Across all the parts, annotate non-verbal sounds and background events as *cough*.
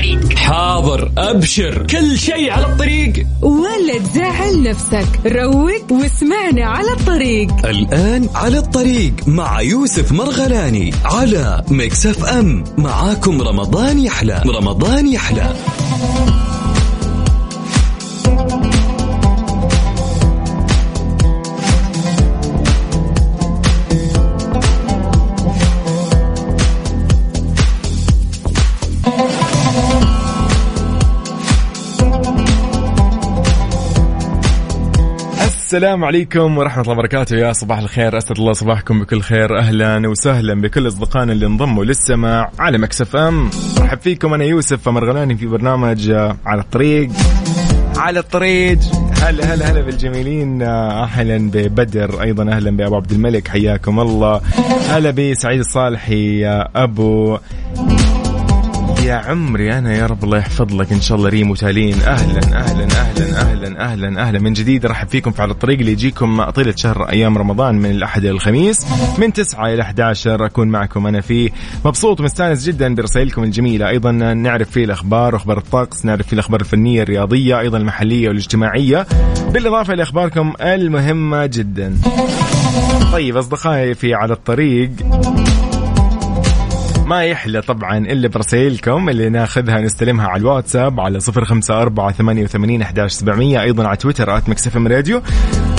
الطريق حاضر أبشر. كل شيء على الطريق. ولا تزعل نفسك. روق واسمعنا على الطريق. الآن على الطريق مع يوسف مرغلاني على مكسف أم. معاكم رمضان يحلى. رمضان يحلى. السلام عليكم ورحمة الله وبركاته. يا صباح الخير. أسعد الله صباحكم بكل خير. أهلا وسهلا بكل أصدقائنا اللي انضموا للسماع على مكسف أم. رحب فيكم أنا يوسف مرغلاني في برنامج على الطريق. على الطريق. هلا هلا هلا بالجميلين. أهلا ببدر. أيضا أهلا بأبو عبد الملك. حياكم الله. هلا بسعيد الصالحي أبو. يا عمري أنا يا رب الله يحفظ لك. إن شاء الله ريم وتالين. أهلا أهلا أهلا أهلا أهلا أهلا. من جديد رحب فيكم في على الطريق اللي يجيكم طيله شهر أيام رمضان من الأحد إلى الخميس. من 9 إلى 11 أكون معكم أنا فيه مبسوط ومستانس جدا برسائلكم الجميلة. أيضا نعرف فيه الأخبار واخبار الطقس نعرف فيه الأخبار الفنية الرياضية أيضا المحلية والاجتماعية. بالإضافة إلى أخباركم المهمة جدا. طيب أصدقائي في على الطريق ما يحلى طبعا إلا برسائلكم اللي ناخذها نستلمها على الواتساب على صفر خمسة أربعة ثمانية وثمانين أحداش سبعمية أيضا على تويتر at Mix FM Radio.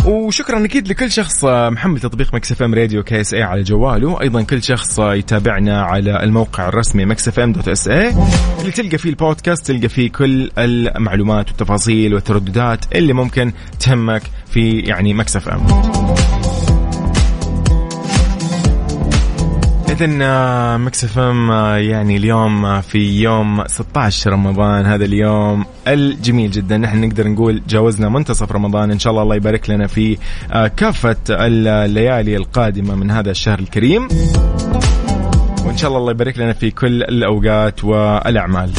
وشكرا أكيد لكل شخص محمل تطبيق Mix FM Radio KSA على جواله. أيضا كل شخص يتابعنا على الموقع الرسمي Mix FM dot SA اللي تلقى فيه البودكاست تلقى فيه كل المعلومات والتفاصيل والترددات اللي ممكن تهمك في يعني Mix FM. إذا Mix FM يعني اليوم آه، في يوم 16 رمضان. هذا اليوم الجميل جدا. نحن نقدر نقول جاوزنا منتصف رمضان. إن شاء الله الله يبارك لنا في آه، كافة الليالي القادمة من هذا الشهر الكريم. وإن شاء الله الله يبارك لنا في كل الأوقات والأعمال.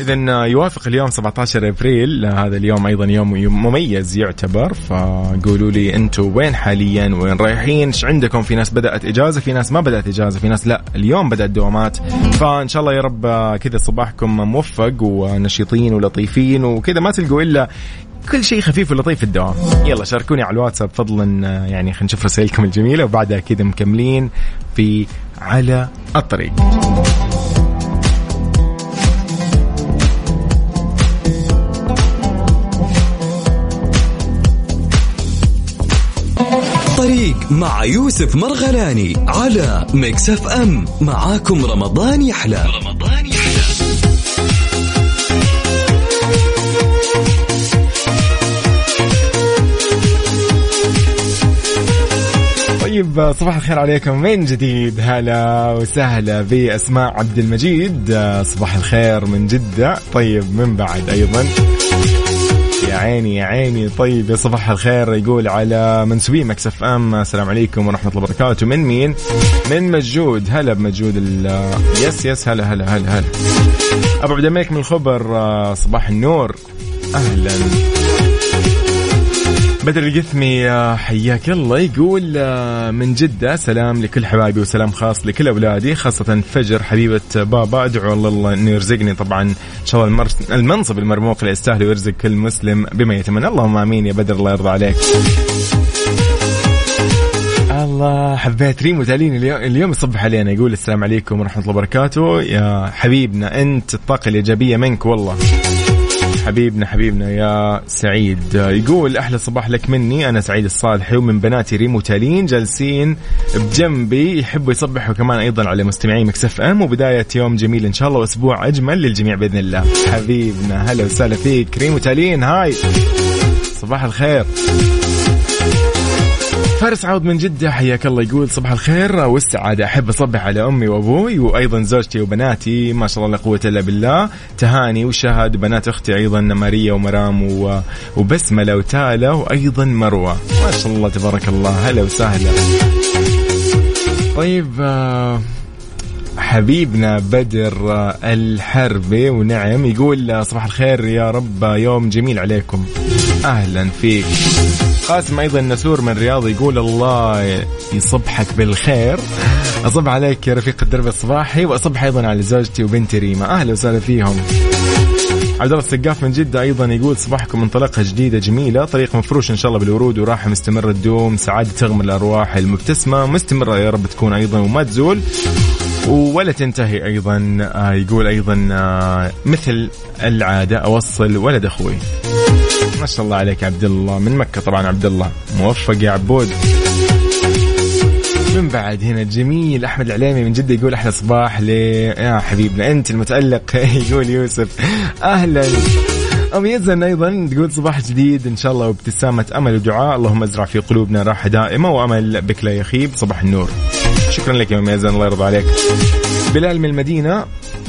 إذا يوافق اليوم 17 أبريل. هذا اليوم أيضا يوم مميز يعتبر. فقولوا لي أنتم وين حاليا؟ وين رايحين؟ إيش عندكم؟ في ناس بدأت إجازة في ناس ما بدأت إجازة في ناس لا. اليوم بدأت دوامات. فإن شاء الله يا رب كذا صباحكم موفق ونشيطين ولطيفين وكذا ما تلقوا إلا كل شيء خفيف ولطيف في الدوام. يلا شاركوني على الواتساب فضلا يعني خلينا نشوف رسائلكم الجميلة وبعدها كذا مكملين في على الطريق. الطريق مع يوسف مرغلاني على مكسف أم معاكم رمضان يحلى. رمضان يحلى. طيب صباح الخير عليكم. من جديد؟ هلا وسهلا بأسماء عبد المجيد. صباح الخير من جدة. طيب من بعد أيضا؟ يا *laughs* عيني يا عيني. طيب يا صباح الخير يقول على منسوبين Mix FM. السلام عليكم ورحمة الله وبركاته. من مين؟ من مجود. هلا بمجود ال- yes yes. هلا هلا هلا هلا. أبو عبد الملك من الخبر آه، صباح النور. أهلا. بدر القثمي آه، حياك الله. يقول آه، من جدة سلام لكل حبايبي وسلام خاص لكل أولادي خاصة فجر حبيبة بابا. أدعو الله أنه يرزقني طبعا إن شاء الله المنصب المرموق اللي يستاهل ويرزق كل مسلم بما يتمنى. اللهم آمين يا بدر الله يرضى عليك. الله حبيت ريم وتالين اليوم, اليوم يصبح علينا. يقول السلام عليكم ورحمة الله وبركاته. يا حبيبنا أنت الطاقة الإيجابية منك والله. حبيبنا حبيبنا يا سعيد. يقول أحلى صباح لك مني. أنا سعيد الصالحي ومن بناتي ريم وتالين جالسين بجنبي. يحبوا يصبحوا كمان أيضا على مستمعي Mix FM. وبداية يوم جميل إن شاء الله وأسبوع أجمل للجميع بإذن الله. حبيبنا هلا وسهلا فيك. ريم وتالين hi. صباح الخير. فارس عوض من جدة حياك الله يقول صباح الخير والسعادة. أحب أصبح على أمي وأبوي وأيضا زوجتي وبناتي. ما شاء الله لا قوة إلا بالله. تهاني وشهد بنات أختي أيضا ماريا ومرام وبسملة وتالا وأيضا مروة. ما شاء الله تبارك الله. هلا وسهلا. طيب آه، حبيبنا بدر الحربي ونعم يقول صباح الخير يا رب يوم جميل عليكم. أهلا فيك. قاسم أيضا نسور من الرياض يقول الله يصبحك بالخير. أصب عليك يا رفيق الدرب الصباحي واصبح أيضا على زوجتي وبنتي ريما. أهلا وسهلا فيهم. عبد الله السقاف من جدة أيضا يقول صباحكم انطلاقة جديدة جميلة. طريق مفروش إن شاء الله بالورود وراحة مستمرة تدوم سعادة تغمر الأرواح المبتسمة. مستمرة يا رب تكون أيضا وما تزول. ولا تنتهي أيضا آه، يقول أيضا آه، مثل العادة أوصل ولد أخوي. ما شاء الله عليك عبد الله. من مكة طبعا عبد الله. موفق يا عبود. من بعد هنا جميل أحمد العليمي من جدة يقول أحلى صباح لي. يا حبيبنا أنت المتألق. *laughs* يقول يوسف. أهلا. ام يزن أيضا تقول صباح جديد إن شاء الله وابتسامة أمل ودعاء. اللهم ازرع في قلوبنا راحة دائمة وأمل بك لا يخيب. صباح النور. شكرا لك يا ام يزن الله يرضى عليك. بلال من المدينة.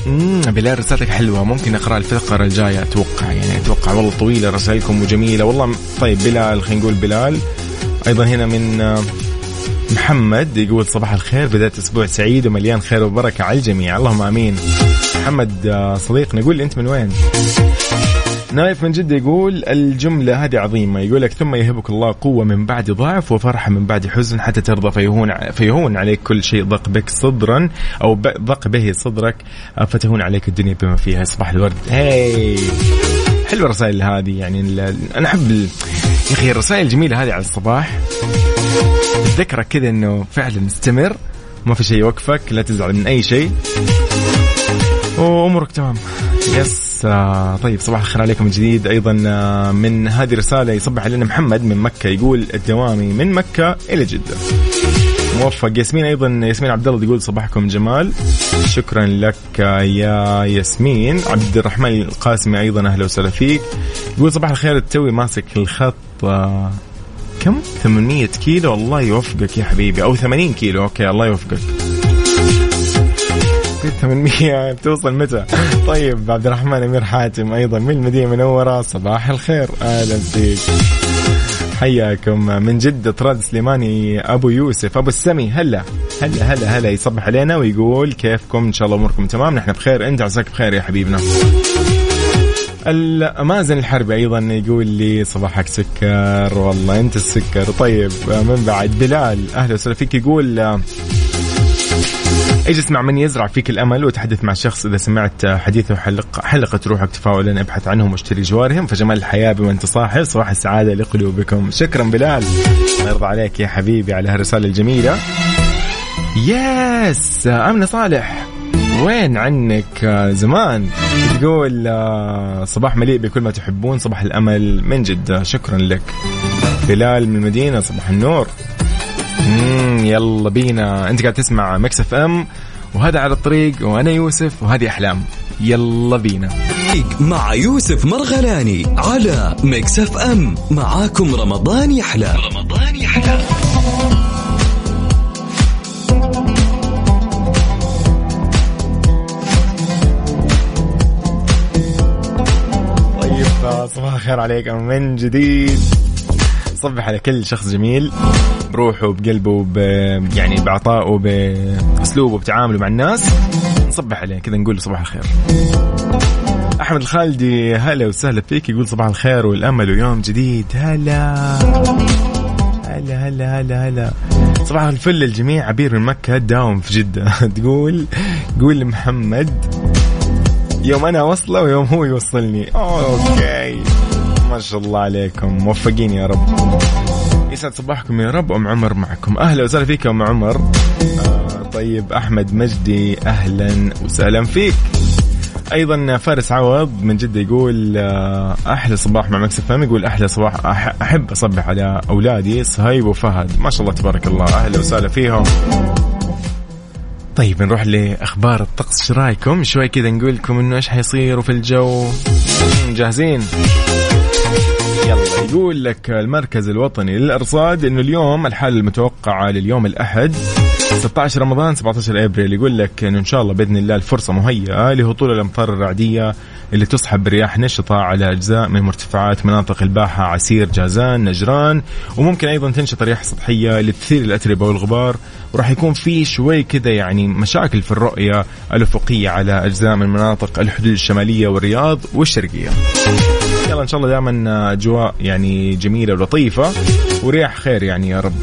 امم بلال رسالتك حلوة. ممكن أقرأ الفقرة الجاية؟ أتوقع يعني أتوقع. والله طويلة رسائلكم وجميله والله طيب بلال خلينا نقول بلال. أيضا هنا من آه، محمد يقول صباح الخير. بداية أسبوع سعيد ومليان خير وبركة على الجميع. اللهم آمين. محمد آه، صديقنا يقول أنت من وين؟ نايف من جدة يقول الجملة هذه عظيمة. يقول لك ثم يهبك الله قوة من بعد ضعف وفرحة من بعد حزن حتى ترضى فيهون فيهون عليك كل شيء ضق بك صدرا أو ضق به صدرك. فتهون عليك الدنيا بما فيها. صباح الورد. هاي. حلوة الرسائل هذه. يعني أنا أحب يا أخي الرسائل الجميلة هذه على الصباح. تذكرك كذا إنه فعلا استمر ما في شيء يوقفك. لا تزعل من أي شيء. وأمورك تمام. يس. طيب صباح الخير عليكم من جديد. أيضا آه من هذه رسالة يصبح علينا محمد من مكة يقول الدوامي من مكة إلى جدة. موفق. ياسمين أيضا ياسمين عبد الله تقول صباحكم جمال. شكرا لك آه، يا ياسمين. عبد الرحمن القاسمي أيضا أهلا وسهلا فيك. يقول صباح الخير التوي ماسك الخط آه كم؟ 800 كيلو. الله يوفقك يا حبيبي. أو 80 كيلو. أوكي الله يوفقك. قلت 800 بتوصل متى؟ طيب عبد الرحمن أمير حاتم أيضا من المدينة المنورة صباح الخير. أهلا فيك. حياكم. من جدة طراد سليماني أبو يوسف أبو السمي. هلا هلا هلا هلا يصبح علينا ويقول كيفكم؟ إن شاء الله أموركم تمام. نحن بخير. أنت عساك بخير يا حبيبنا. مازن الحربي أيضا يقول لي صباحك سكر. والله أنت السكر. طيب من بعد بلال أهلا وسهلا فيك يقول اجلس اسمع من يزرع فيك الامل وتحدث مع شخص إذا سمعت حديثه حلق حلقت روحك تفاؤلا ابحث عنهم واشتري جوارهم. فجمال الحياة بما انت صاحب صباح السعادة لقلوبكم. شكرا بلال. الله يرضى عليك يا حبيبي على هالرسالة الجميلة. yes! آمنة صالح وين عنك زمان؟ تقول آه، صباح مليء بكل ما تحبون صباح الأمل من جدة. شكرا لك. بلال من المدينة صباح النور. مم يلا بينا. انت قاعد تسمع Mix FM وهذا على الطريق وأنا يوسف وهذه أحلام. يلا بينا. مع يوسف مرغلاني على Mix FM. معاكم رمضان يحلى. رمضان يحلى. طيب صباح الخير عليكم من جديد. صبح على كل شخص جميل بروحه بقلبه ب يعني بعطائه بأسلوبه بتعامله مع الناس نصبح عليه. كذا نقول صباح الخير. أحمد الخالدي هلا وسهلا فيك. يقول صباح الخير والأمل ويوم جديد. هلا. هلا هلا هلا هلا. صباح الفل للجميع. عبير من مكة داوم في جدة. *laughs* تقول قول لمحمد يوم أنا اوصله ويوم هو يوصلني. أوكي. ما شاء الله عليكم. موفقين يا رب. يسعد صباحكم يا رب. أم عمر معكم. أهلا وسهلا فيك يا أم عمر. آه طيب أحمد مجدي أهلا وسهلا فيك. أيضا فارس عوض من جدة يقول آه، أحلى صباح مع مكسف فهم يقول أحلى صباح أحب أصبح على أولادي. صهيب وفهد. ما شاء الله تبارك الله. أهلا وسهلا فيهم. طيب نروح لأخبار الطقس. إيش رأيكم؟ شوي كذا نقول لكم إنه إيش حيصير في الجو. جاهزين؟ يقول لك المركز الوطني للإرصاد إنه اليوم الحاله المتوقعه لليوم الأحد 16 رمضان 17 أبريل. يقول لك إنه إن شاء الله بإذن الله الفرصة مهيئة لهطول الأمطار الرعدية اللي تصحب برياح نشطة على أجزاء من مرتفعات مناطق الباحة عسير جازان نجران. وممكن أيضا تنشط رياح سطحية لتثير الأتربة والغبار. وراح يكون في شوي كذا يعني مشاكل في الرؤية الأفقية على أجزاء من مناطق الحدود الشمالية والرياض والشرقية. يلا إن شاء الله دائما أجواء يعني جميلة ولطيفة ورياح خير يعني يا رب.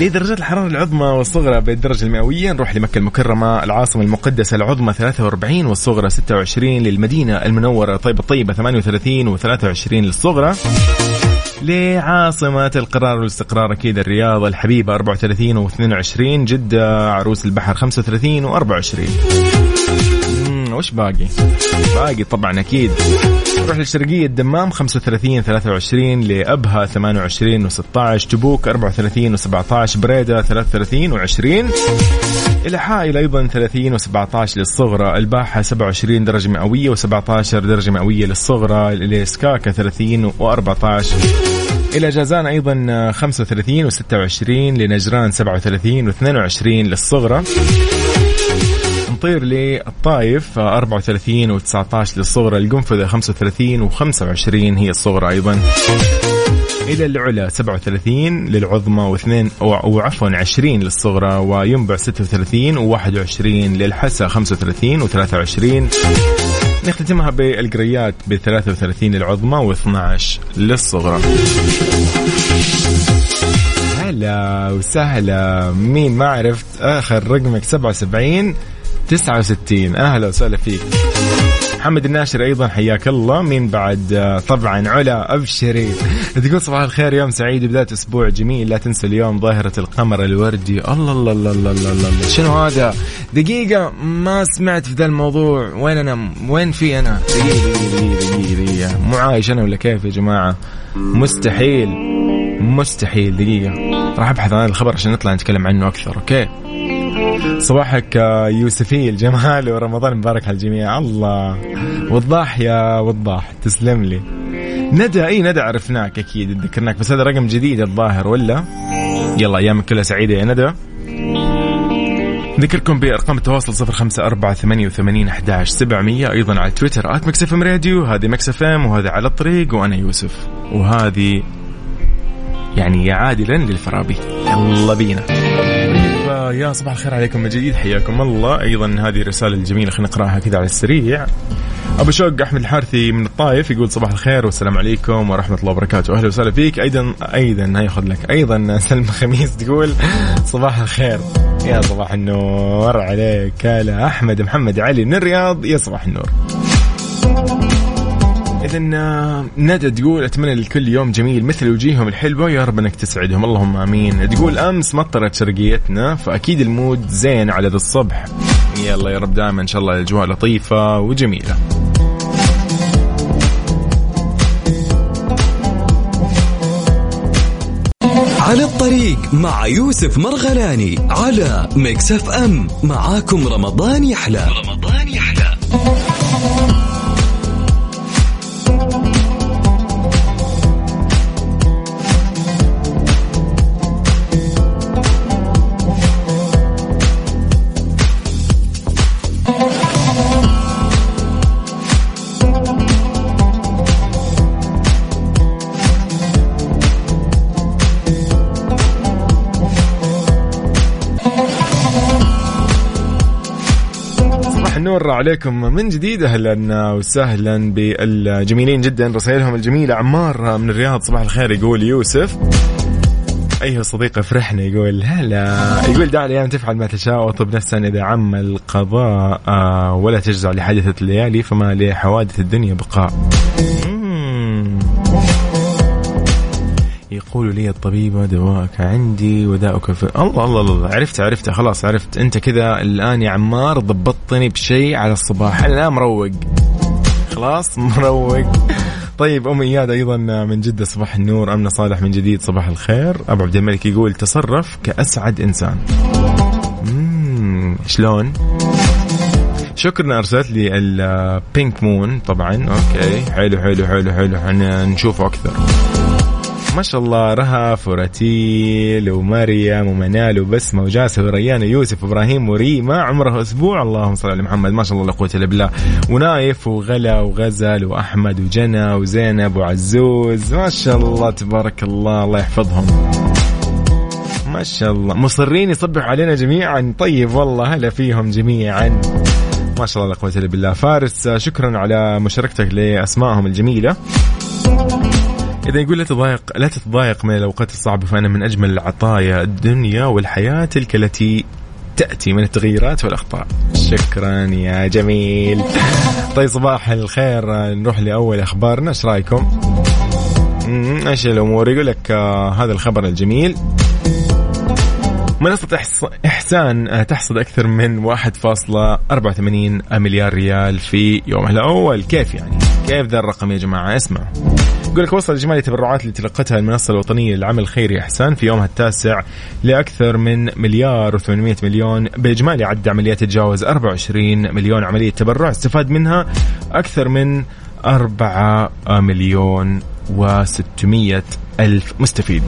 لدرجات الحرارة العظمى والصغرى بالدرجة المئوية نروح لمكة المكرمة العاصمة المقدسة العظمى 43 والصغرى 26 للمدينة المنورة طيبة الطيبة 38 و23 للصغرى لعاصمة القرار والاستقرار أكيد الرياض الحبيبة 34 و22 جدة عروس البحر 35 و24 وش باقي؟ باقي طبعا أكيد نروح للشرقية الدمام 35 23 لأبها 28 و16 تبوك 34 و17 بريدة 33 و20 إلى حائل أيضا 30 و17 للصغرى الباحة 27 درجة مئوية و17 درجة مئوية للصغرى لسكاكا 30 و14 إلى جازان أيضا 35 و26 لنجران 37 و22 للصغرى نطير للطايف 34 و19 للصغرى القنفذة 35 و25 هي الصغرى أيضا. إلى العلا 37 للعظمى و2 وعفوا 20 للصغرى وينبع 36 و21 للحسا 35 و23 نختتمها بالقريات ب 33 للعظمى و12 للصغرى. هلا وسهلا. مين ما عرفت آخر رقمك؟ 77 69 أهلا وسهلا فيك. محمد الناشر أيضا حياك الله. مين بعد؟ طبعا علا أبشري. تقول صباح الخير يوم سعيد وبدايه أسبوع جميل. لا تنسى اليوم ظاهرة القمر الوردي. الله الله الله الله الله, الله, الله. شنو هذا؟ دقيقة ما سمعت في ذا الموضوع. وين أنا؟ وين في أنا؟ دقيقة دقيقة دقيقة, دقيقة. مو عايش أنا ولا كيف يا جماعة؟ مستحيل مستحيل. دقيقة راح أبحث عن الخبر عشان نطلع نتكلم عنه أكثر okay؟ صباحك يوسفي الجمال ورمضان مبارك على الجميع. الله. وضاح يا وضاح تسلم لي. ندى إي ندى عرفناك أكيد ذكرناك بس هذا رقم جديد الظاهر ولا؟ يلا ايامك كلها سعيدة يا ندى. ذكركم بأرقام التواصل صفر خمسة أربعة ثمانية وثمانين أحداش سبعمية. أيضا على تويتر at Mix FM Radio هذه Mix FM وهذا على الطريق وأنا يوسف. وهذه يعني عادلا للفرابي. يلا بينا. يا صباح الخير عليكم من جديد حياكم الله. أيضا هذه الرسالة الجميلة خلينا نقرأها كذا على السريع. أبو شوق أحمد الحارثي من الطايف يقول صباح الخير والسلام عليكم ورحمة الله وبركاته. أهلا وسهلا فيك. أيضا أيضا ياخذ لك. أيضا سلمى خميس تقول صباح الخير. يا صباح النور عليك. هلا أحمد محمد علي من الرياض. يا صباح النور. اذا ندى تقول أتمنى لكل يوم جميل مثل وجيههم الحلوة يا رب إنك تسعدهم. اللهم آمين. تقول أمس مطرت شرقيتنا فأكيد ال mood زين على ذا الصبح. يلا يا رب دائما إن شاء الله الأجواء لطيفة وجميلة. على الطريق مع يوسف مرغلاني على Mix FM. معاكم رمضان يحلى. رمضان يحلى. النور عليكم من جديد. أهلا وسهلا بالجميلين جدا. رسائلهم الجميلة عمار من الرياض. صباح الخير يقول يوسف. أيها صديقي فرحنا. يقول هلا. يقول دع الأيام تفعل ما تشاء وأطلب نفسا إذا عم القضاء ولا تجزع لحادثة الليالي فما لحوادث الدنيا بقاء. يقول لي الطبيبة دواءك عندي وداؤك في الله الله الله عرفت عرفت خلاص عرفت. أنت كذا الآن يا عمار ضبطتني بشيء على الصباح. الان مروق. خلاص مروق. طيب أم إياد أيضا من جدة صباح النور امنه صالح من جديد صباح الخير. أبو عبد الملك يقول تصرف كأسعد إنسان. اممم شلون؟ شكرا أرسلت لي ال pink moon طبعا. okay حلو حلو حلو حلو نشوفه أكثر. ما شاء الله رهف ورتيل ومريم ومنال وبسمة وجاسر وريان ويوسف وابراهيم وريما عمره أسبوع. اللهم صل على محمد. ما شاء الله لا قوة إلا بالله. ونايف وغلا وغزل وأحمد وجنى وزينب وعزوز. ما شاء الله تبارك الله الله يحفظهم. ما شاء الله. مصرين يصبحوا علينا جميعا. طيب والله هلا فيهم جميعا. ما شاء الله لا قوة إلا بالله. فارس شكرا على مشاركتك لأسمائهم الجميلة. إذا يقول لا تضايق لا تتضايق من الأوقات الصعبة فأنا من أجمل العطايا الدنيا والحياة تلك التي تأتي من التغييرات والأخطاء. شكرا يا جميل. طيب صباح الخير. نروح لأول أخبارنا. إيش رأيكم؟ إيش الأمور؟ يقول لك آه هذا الخبر الجميل. منصة إحسان آه، تحصد أكثر من 1.84 مليار ريال في يومها الأول. كيف يعني؟ كيف ذا الرقم يا جماعة؟ اسمع يقول لك وصل إجمالي التبرعات اللي تلقتها المنصة الوطنية للعمل الخيري إحسان في يومها التاسع لأكثر من مليار و800 مليون. بإجمالي عد عمليات تتجاوز 24 مليون عملية تبرع. استفاد منها أكثر من 4 مليون و600 ألف مستفيد.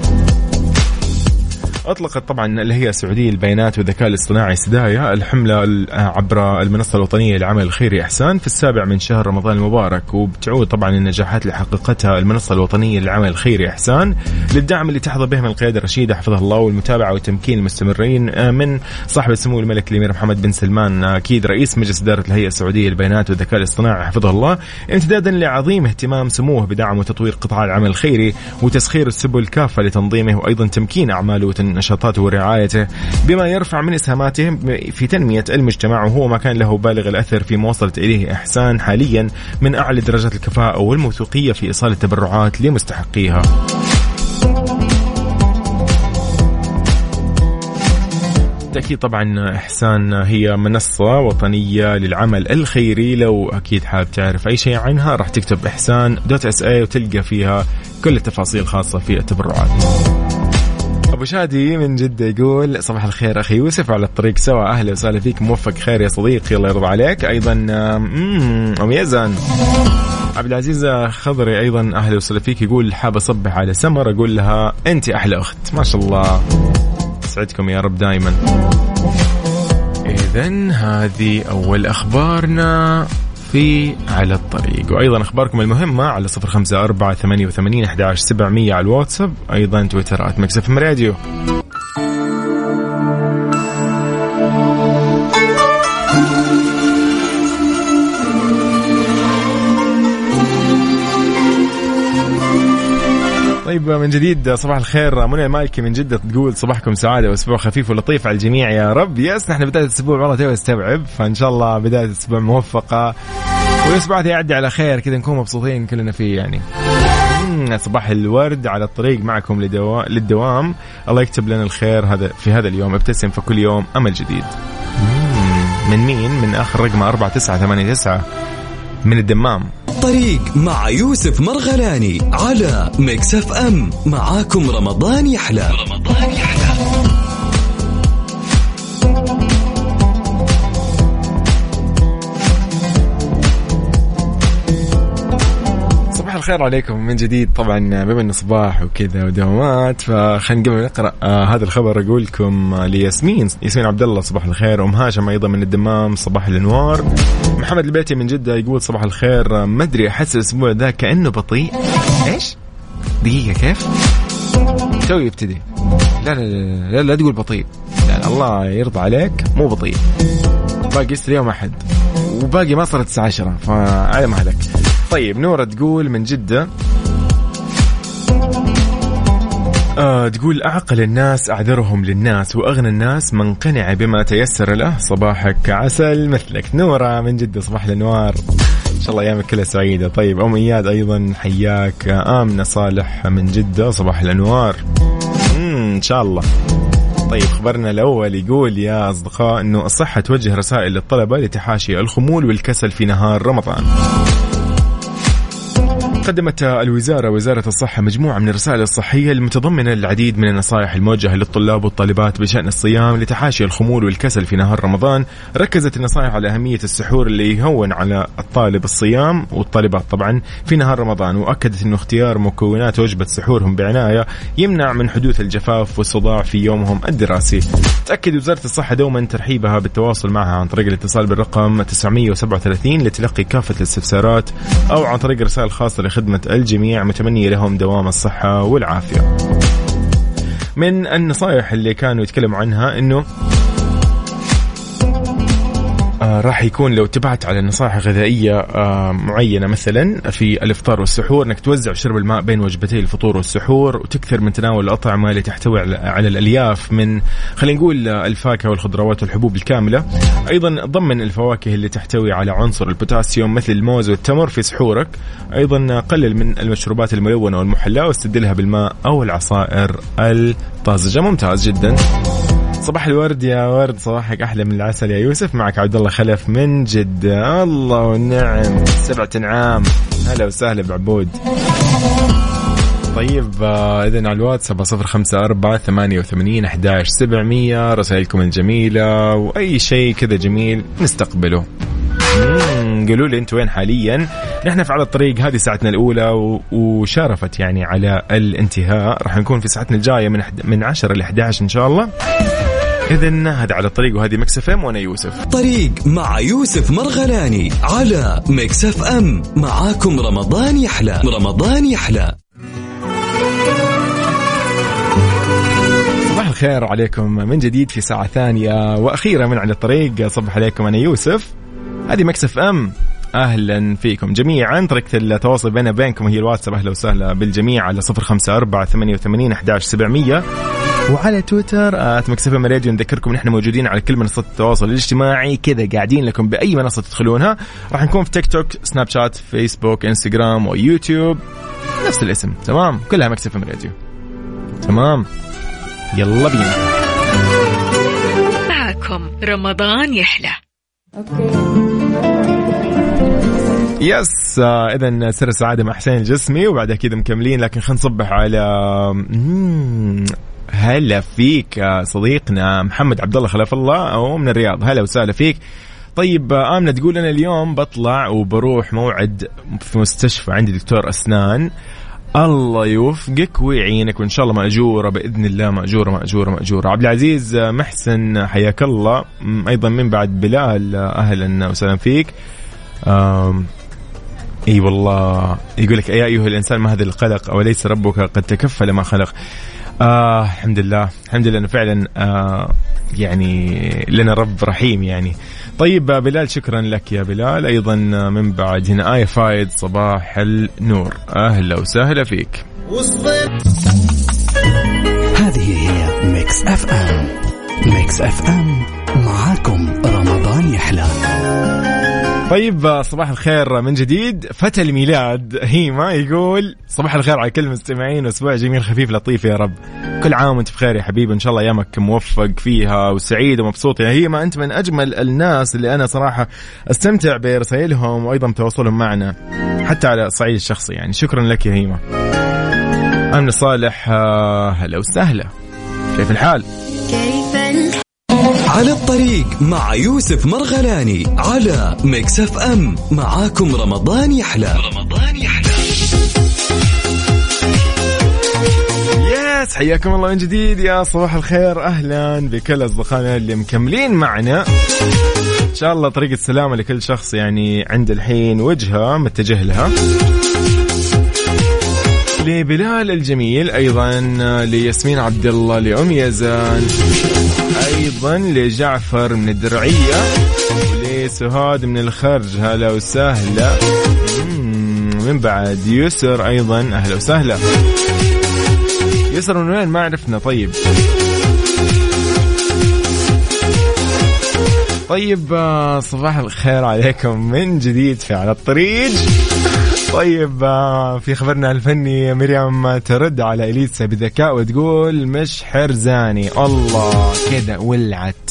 أطلقت طبعا الهيئة السعودية للبيانات والذكاء الاصطناعي سدايا الحملة عبر المنصة الوطنية للعمل الخيري إحسان في السابع من شهر رمضان المبارك. وبتعود طبعا النجاحات اللي حققتها المنصة الوطنية للعمل الخيري إحسان للدعم اللي تحظى به من القيادة الرشيدة حفظها الله والمتابعة والتمكين المستمرين آه، من صاحب السمو الملك الأمير محمد بن سلمان آه، أكيد رئيس مجلس إدارة الهيئة السعودية للبيانات والذكاء الاصطناعي حفظه الله امتدادا لعظيم اهتمام سموه بدعم وتطوير قطاع العمل الخيري وتسخير السبل كافة لتنظيمه وأيضا تمكين أعماله نشاطاته ورعايته بما يرفع من إسهاماته في تنمية المجتمع وهو ما كان له بالغ الأثر فيما وصلت إليه إحسان حاليا من أعلى درجات الكفاءة والموثوقية في إيصال التبرعات لمستحقيها. بالتأكيد طبعا إحسان هي منصة وطنية للعمل الخيري لو أكيد حابب تعرف أي شيء عنها راح تكتب إحسان دوت إس اي وتلقى فيها كل التفاصيل الخاصه في التبرعات. أبو شادي من جدة يقول صباح الخير أخي يوسف على الطريق سوا. أهلا وسهلا فيك. موفق. خير يا صديقي. الله يرضى عليك. أيضا آم يزن. عبد العزيز خضري أيضا أهلا وسهلا فيك. يقول حاب أصبح على سمر. أقول لها أنت أحلى أخت. ما شاء الله. يسعدكم يا رب دائما اذا هذه أول أخبارنا. في على الطريق. وأيضا أخباركم المهمة على صفر خمسة أربعة ثمانية وثمانين أحداش سبعمية على الواتساب أيضا تويتر at Mix FM Radio. طيب من جديد صباح الخير. منى المالكي من جدة تقول صباحكم سعادة وأسبوع خفيف ولطيف على الجميع يا رب. يس نحن بداية الأسبوع والله توي استوعب فإن شاء الله بداية الأسبوع موفقة. والاسبوع يعدي على خير كذا نكون مبسوطين كلنا فيه يعني. صباح الورد على الطريق معكم لدوا... للدوام. الله يكتب لنا الخير هذا في هذا اليوم. ابتسم فكل يوم أمل جديد. من مين؟ من اخر رقم 4989 من الدمام. طريق مع يوسف مرغلاني على Mix FM. معاكم رمضان يحلى. رمضان يحلى. الخير عليكم من جديد. طبعا بما إنه صباح وكذا ودوامات فخلينا قبل نقرأ آه هذا الخبر أقول لكم آه لياسمين ياسمين عبد الله صباح الخير ام هاشم أيضا من الدمام صباح الأنوار. محمد البيتي من جدة يقول صباح الخير آه ما أدري أحس الأسبوع ذا كأنه بطيء. إيش؟ دقيقة كيف؟ تو يبتدي. لا لا لا لا, لا تقول بطيء. لا, لا الله يرضى عليك مو بطيء. باقي اليوم أحد وباقي ما صارت الساعة 10 فعلى مهلك. طيب نورة تقول من جدة آه تقول أعقل الناس أعذرهم للناس وأغنى الناس من قنع بما تيسر له. صباحك عسل مثلك. نورة من جدة صباح الأنوار. إن شاء الله أيامك كلها سعيدة. طيب أم إياد أيضا حياك. آمنة صالح من جدة صباح الأنوار. إن شاء الله. طيب خبرنا الأول يقول يا أصدقاء أنه الصحة توجه رسائل للطلبة لتحاشي الخمول والكسل في نهار رمضان. قدمت الوزارة وزارة الصحة مجموعة من الرسائل الصحية المتضمنة العديد من النصائح الموجهة للطلاب والطالبات بشأن الصيام لتحاشي الخمول والكسل في نهار رمضان. ركزت النصائح على أهمية السحور اللي يهون على الطالب الصيام والطالبات طبعا في نهار رمضان وأكدت أنه اختيار مكونات وجبة سحورهم بعناية يمنع من حدوث الجفاف والصداع في يومهم الدراسي. تأكد وزارة الصحة دوما ترحيبها بالتواصل معها عن طريق الاتصال بالرقم 937 لتلقي كافة الاستفسارات أو عن طريق رسائل خاصة لخدمة الجميع متمنية لهم دوام الصحة والعافية. من النصائح اللي كانوا يتكلموا عنها إنه آه راح يكون لو اتبعت على نصائح غذائية آه معينة مثلا في الإفطار والسحور أنك توزع شرب الماء بين وجبتي الفطور والسحور وتكثر من تناول الأطعمة اللي تحتوي على, على الألياف من خلينا نقول الفاكهة والخضروات والحبوب الكاملة. أيضا ضمن الفواكه اللي تحتوي على عنصر البوتاسيوم مثل الموز والتمر في سحورك. أيضا قلل من المشروبات الملونة والمحلاة واستبدلها بالماء أو العصائر الطازجة. ممتاز جدا. صباح الورد يا ورد صباحك أحلى من العسل يا يوسف. معك عبد الله خلف من جدة. الله ونعم. سبعة أنعام. هلا وسهلا بعبود. طيب آه، اذا على الواتساب صفر خمسة أربعة ثمانية وثمانين أحداش سبعمية. رسائلكم الجميلة وأي شيء كذا جميل نستقبله. قولوا لي أنتم وين حاليا؟ نحن في على الطريق هذه ساعتنا الأولى وشارفت يعني على الانتهاء. راح نكون في ساعتنا الجاية من من 10 ل 11 إن شاء الله. اذا هذا على الطريق وهذه Mix FM وأنا يوسف. طريق مع يوسف مرغلاني على Mix FM. معاكم رمضان يحلى رمضان يحلى. صباح الخير عليكم من جديد في ساعة ثانية وأخيرة من على الطريق. صبح عليكم أنا يوسف. هذه Mix FM. أهلا فيكم جميعا. طريقة التواصل بيننا وبينكم هي الواتساب. أهلا وسهلا بالجميع على صفر خمسة أربعة ثمانية وثمانين أحداش سبعمية. وعلى تويتر at Mix FM Radio نذكركم نحن موجودين على كل منصات التواصل الاجتماعي كذا قاعدين لكم بأي منصة تدخلونها. راح نكون في تيك توك سناب شات فيسبوك انستغرام ويوتيوب نفس الاسم تمام؟ كلها Mix FM Radio. تمام؟ يلا بينا. معكم رمضان يحلى. yes آه اذا سر السعادة مع حسين الجسمي وبعد كذا مكملين لكن خلينا نصبح على مم، هلا فيك صديقنا محمد عبد الله خلف الله أو من الرياض. هلا وسهلا فيك. طيب آمنة تقول أنا اليوم بطلع وبروح موعد في مستشفى عندي دكتور أسنان. الله يوفقك ويعينك وإن شاء الله مأجورة بإذن الله. مأجورة مأجورة مأجورة. عبد العزيز محسن حياك الله. أيضا من بعد بلال أهلا وسهلا فيك. إي والله يقول لك يا أيها الإنسان ما هذا القلق؟ أوليس ربك قد تكفل ما خلق؟ آه الحمد لله. الحمد لله إنه فعلا آه يعني لنا رب رحيم يعني. طيب آه، بلال شكرا لك يا بلال. أيضا آه، من بعد هنا اي فايد صباح النور. أهلا وسهلا فيك. هذه هي Mix FM. Mix FM معاكم رمضان يحلى. طيب صباح الخير من جديد. فتى الميلاد هيما يقول صباح الخير على كل المستمعين وأسبوع جميل خفيف لطيف يا رب. كل عام وأنت بخير يا حبيبي إن شاء الله أيامك موفق فيها وسعيد ومبسوط يا هيما. أنت من أجمل الناس اللي أنا صراحة أستمتع برسائلهم وأيضا بتواصلهم معنا حتى على الصعيد الشخصي يعني. شكرا لك يا هيما. أمن صالح آه، هلا وسهلا. كيف الحال؟ على الطريق مع يوسف مرغلاني على Mix FM. معاكم رمضان يحلى. رمضان يحلى. yes حياكم الله من جديد. يا صباح الخير. أهلا بكل أصدقائنا اللي مكملين معنا. إن شاء الله طريقة سلامة لكل شخص يعني عند الحين وجهة متجه لها. لبلال الجميل أيضا لياسمين عبد الله لأم يزان أيضا لجعفر من الدرعيه ولسهاد من الخرج. هلا وسهلا. من بعد يسر أيضا. أهلا وسهلا. يسر من وين؟ ما عرفنا. طيب. طيب آه، صباح الخير عليكم من جديد في على الطريق. طيب آه، في خبرنا الفني مريم ترد على إليسا بذكاء وتقول مش حرزاني. الله كذا ولعت.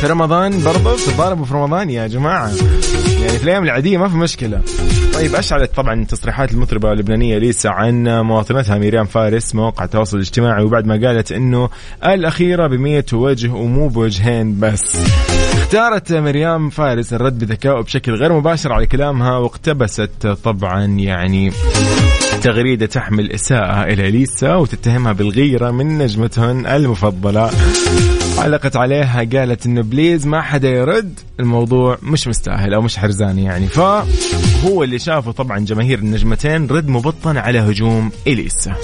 في رمضان برضه بتتضاربوا في رمضان يا جماعة. يعني في الأيام العادية ما في مشكلة. طيب أشعلت طبعا تصريحات المطربة اللبنانية ليسا عن مواطنتها ميريام فارس مواقع التواصل الاجتماعي وبعد ما قالت إنه الأخيرة بمية وجه ومو بوجهين بس. اختارت مريم فارس الرد بذكاء بشكل غير مباشر على كلامها واقتبست طبعا يعني تغريدة تحمل إساءة إلى ليسا وتتهمها بالغيرة من نجمتهن المفضلة. علقت عليها قالت إنه بليز ما حدا يرد. الموضوع مش مستاهل أو مش حرزان يعني. فهو اللي شافه طبعا جماهير النجمتين رد مبطن على هجوم إليسا.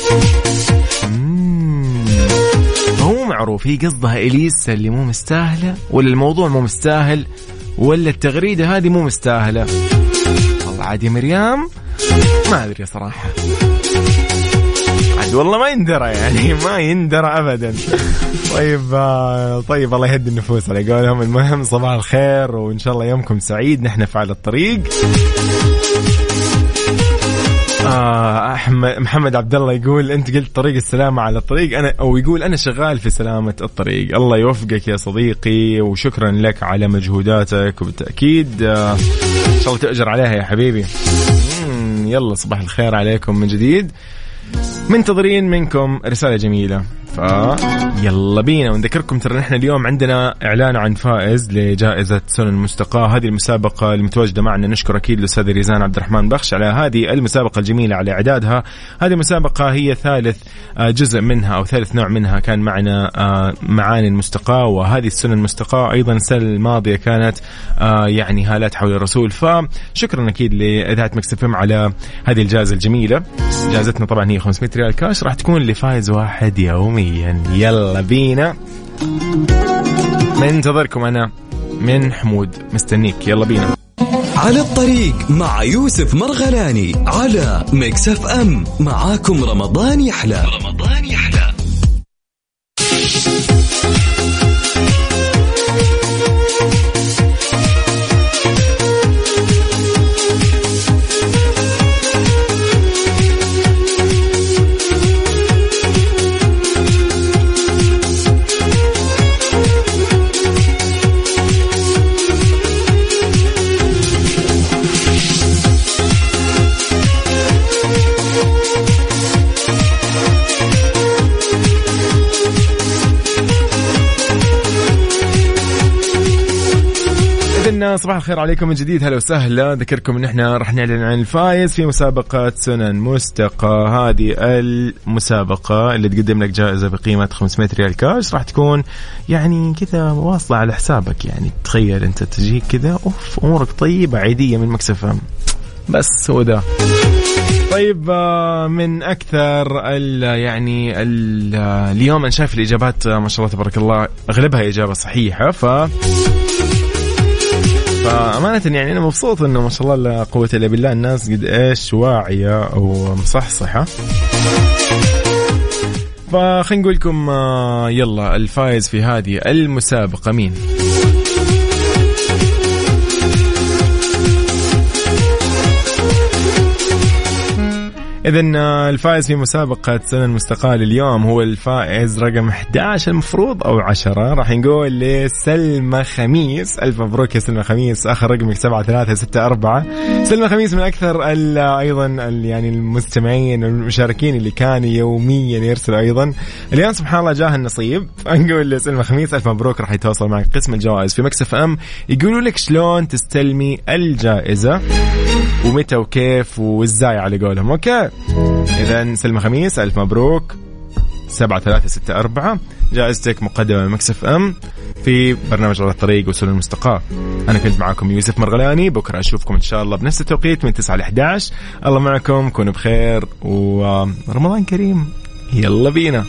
هو معروف هي قصدها إليسا اللي مو مستاهلة ولا الموضوع مو مستاهل ولا التغريدة هذه مو مستاهلة. والله عاد يا مريم. ما أدري صراحة. عاد والله ما يندرى يعني *laughs* ما يندرى ابدا. طيب آه، طيب الله يهدي النفوس على قولهم. المهم صباح الخير وإن شاء الله يومكم سعيد. نحن في على الطريق. آه احمد محمد عبد الله يقول أنت قلت طريق السلامه على الطريق. أنا أو يقول أنا شغال في سلامة الطريق. الله يوفقك يا صديقي وشكرا لك على مجهوداتك. وبالتأكيد آه إن شاء الله تأجر عليها يا حبيبي. يلا صباح الخير عليكم من جديد. منتظرين منكم رسالة جميلة. فيلا بينا. ونذكركم ترى نحن اليوم عندنا إعلان عن فائز لجائزة سنن مستقاة هذه المسابقة المتواجدة معنا. نشكر أكيد الأستاذ ريزان عبد الرحمن بخش على هذه المسابقة الجميلة على إعدادها. هذه المسابقة هي ثالث آه، جزء منها أو ثالث نوع منها كان معنا آه، معاني المستقاة. وهذه السنن المستقاة أيضا السنة الماضية كانت آه، يعني هالات حول الرسول. فشكرا أكيد لإذاعة Mix FM على هذه الجائزة الجميلة. جائزتنا طبعا هي 500 ريال كاش. راح تكون لفائز واحد يوميا. يلا بينا. منتظركم أنا من حمود. مستنيك. يلا بينا. على الطريق مع يوسف مرغلاني على Mix FM. معاكم رمضان يحلى. رمضان صباح الخير عليكم من جديد. هلا وسهلا. ذكركم إن إحنا راح نعلن عن الفايز في مسابقة سنن مستقى. هذه المسابقة اللي تقدم لك جائزة بقيمة 500 ريال كاش راح تكون يعني كذا واصلة على حسابك. يعني تخيل أنت تجيك كذا أوف أمورك طيبة عيدية من مكسفة بس هو ده. طيب آه، من أكثر ال يعني ال اليوم أنا شايف الإجابات آه، ما شاء الله تبارك الله أغلبها إجابة صحيحة. ف فأمانة يعني أنا مبسوط إنه ما شاء الله لا قوة إلا بالله الناس قد إيش واعية ومصحصحة فخلينا نقول لكم آه، يلا الفايز في هذه المسابقة مين؟ إذا الفائز في مسابقة سنة المستقال اليوم هو الفائز رقم 11 المفروض أو 10 راح نقول لسلمى خميس. ألف مبروك يا سلمى خميس. آخر رقمك 7364 سلمى خميس من أكثر ال أيضا ال يعني المستمعين والمشاركين اللي كانوا يوميا يرسلوا أيضا. اليوم سبحان الله جاه النصيب. *laughs* فنقول لسلمى خميس ألف مبروك راح يتواصل معك قسم الجوائز في Mix FM. يقولوا لك شلون تستلمي الجائزة ومتى وكيف وازاي على قولهم. Okay. اذا سلمى خميس ألف مبروك. سبعة ثلاثة ستة أربعة. جائزتك مقدمة من Mix FM في برنامج على الطريق وسنن المستقاة. أنا كنت معكم يوسف مرغلاني بكرة أشوفكم إن شاء الله بنفس التوقيت من 9 ل 11 الله معكم كونوا بخير ورمضان كريم. يلا بينا.